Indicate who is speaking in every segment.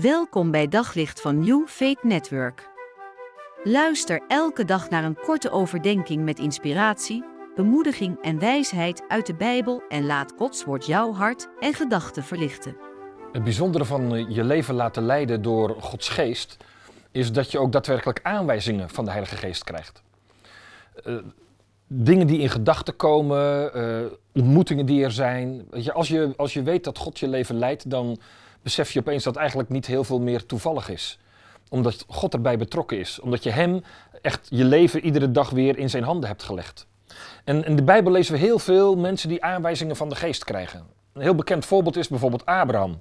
Speaker 1: Welkom bij Daglicht van New Faith Network. Luister elke dag naar een korte overdenking met inspiratie, bemoediging en wijsheid uit de Bijbel en laat Gods woord jouw hart en gedachten verlichten.
Speaker 2: Het bijzondere van eh, je leven laten leiden door Gods geest is dat je ook daadwerkelijk aanwijzingen van de Heilige Geest krijgt. Uh, dingen die in gedachten komen, uh, ontmoetingen die er zijn. Als, je, als je weet dat God je leven leidt, dan besef je opeens dat eigenlijk niet heel veel meer toevallig is. Omdat God erbij betrokken is. Omdat je Hem echt je leven iedere dag weer in zijn handen hebt gelegd. En in de Bijbel lezen we heel veel mensen die aanwijzingen van de geest krijgen. Een heel bekend voorbeeld is bijvoorbeeld Abraham.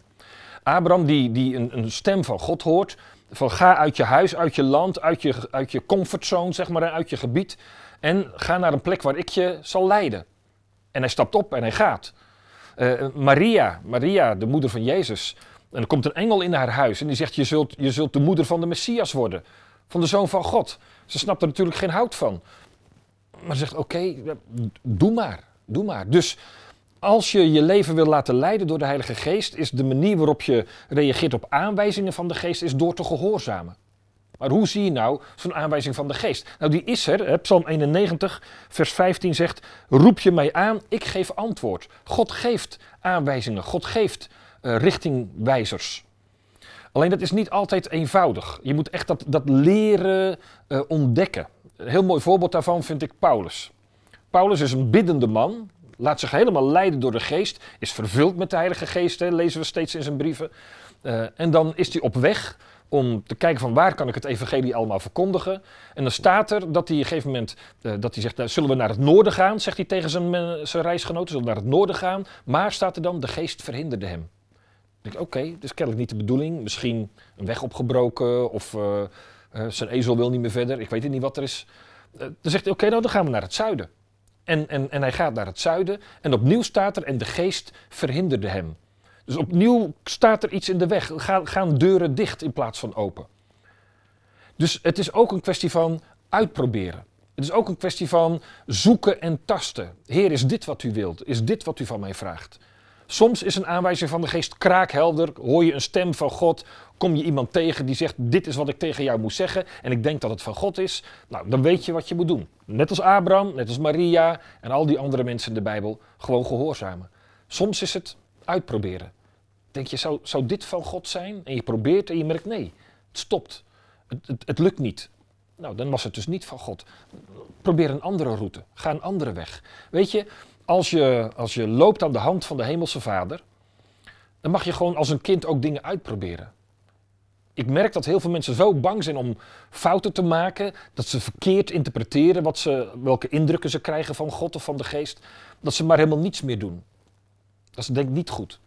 Speaker 2: Abraham die, die een, een stem van God hoort. Van ga uit je huis, uit je land, uit je, uit je comfortzone, zeg maar, uit je gebied. En ga naar een plek waar ik je zal leiden. En hij stapt op en hij gaat. Uh, Maria, Maria, de moeder van Jezus, en er komt een engel in haar huis en die zegt: je zult, je zult de moeder van de Messias worden, van de zoon van God. Ze snapt er natuurlijk geen hout van. Maar ze zegt: Oké, doe maar, doe maar. Dus als je je leven wil laten leiden door de Heilige Geest, is de manier waarop je reageert op aanwijzingen van de Geest is door te gehoorzamen. Maar hoe zie je nou zo'n aanwijzing van de geest? Nou, die is er. Psalm 91, vers 15 zegt: Roep je mij aan, ik geef antwoord. God geeft aanwijzingen, God geeft richtingwijzers. Alleen dat is niet altijd eenvoudig. Je moet echt dat, dat leren uh, ontdekken. Een heel mooi voorbeeld daarvan vind ik Paulus. Paulus is een biddende man, laat zich helemaal leiden door de geest, is vervuld met de Heilige Geest, hè, lezen we steeds in zijn brieven. Uh, en dan is hij op weg om te kijken van waar kan ik het evangelie allemaal verkondigen. En dan staat er dat hij op een gegeven moment, dat hij zegt, nou, zullen we naar het noorden gaan, zegt hij tegen zijn, zijn reisgenoten, zullen we naar het noorden gaan. Maar staat er dan, de geest verhinderde hem denk oké, okay, dit is kennelijk niet de bedoeling. Misschien een weg opgebroken of uh, uh, zijn ezel wil niet meer verder. Ik weet niet wat er is. Uh, dan zegt hij, oké, nou dan gaan we naar het zuiden. En, en, en hij gaat naar het zuiden en opnieuw staat er en de geest verhinderde hem. Dus opnieuw staat er iets in de weg. Gaan, gaan deuren dicht in plaats van open. Dus het is ook een kwestie van uitproberen. Het is ook een kwestie van zoeken en tasten. Heer, is dit wat u wilt? Is dit wat u van mij vraagt? Soms is een aanwijzing van de geest kraakhelder. Hoor je een stem van God, kom je iemand tegen die zegt: Dit is wat ik tegen jou moet zeggen. En ik denk dat het van God is. Nou, dan weet je wat je moet doen. Net als Abraham, net als Maria en al die andere mensen in de Bijbel. Gewoon gehoorzamen. Soms is het uitproberen. Denk je, zou, zou dit van God zijn? En je probeert en je merkt: nee, het stopt. Het, het, het lukt niet. Nou, dan was het dus niet van God. Probeer een andere route. Ga een andere weg. Weet je, als je, als je loopt aan de hand van de Hemelse Vader, dan mag je gewoon als een kind ook dingen uitproberen. Ik merk dat heel veel mensen zo bang zijn om fouten te maken, dat ze verkeerd interpreteren wat ze, welke indrukken ze krijgen van God of van de geest, dat ze maar helemaal niets meer doen. Dat is denk ik niet goed.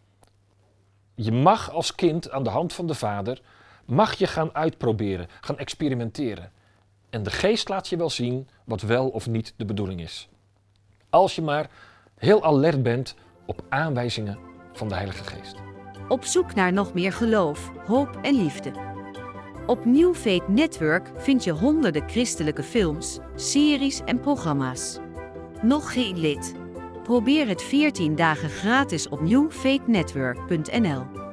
Speaker 2: Je mag als kind aan de hand van de Vader, mag je gaan uitproberen, gaan experimenteren. En de geest laat je wel zien wat wel of niet de bedoeling is. Als je maar heel alert bent op aanwijzingen van de Heilige Geest.
Speaker 1: Op zoek naar nog meer geloof, hoop en liefde. Op New Network vind je honderden christelijke films, series en programma's. Nog geen lid? Probeer het 14 dagen gratis op newfaithnetwork.nl.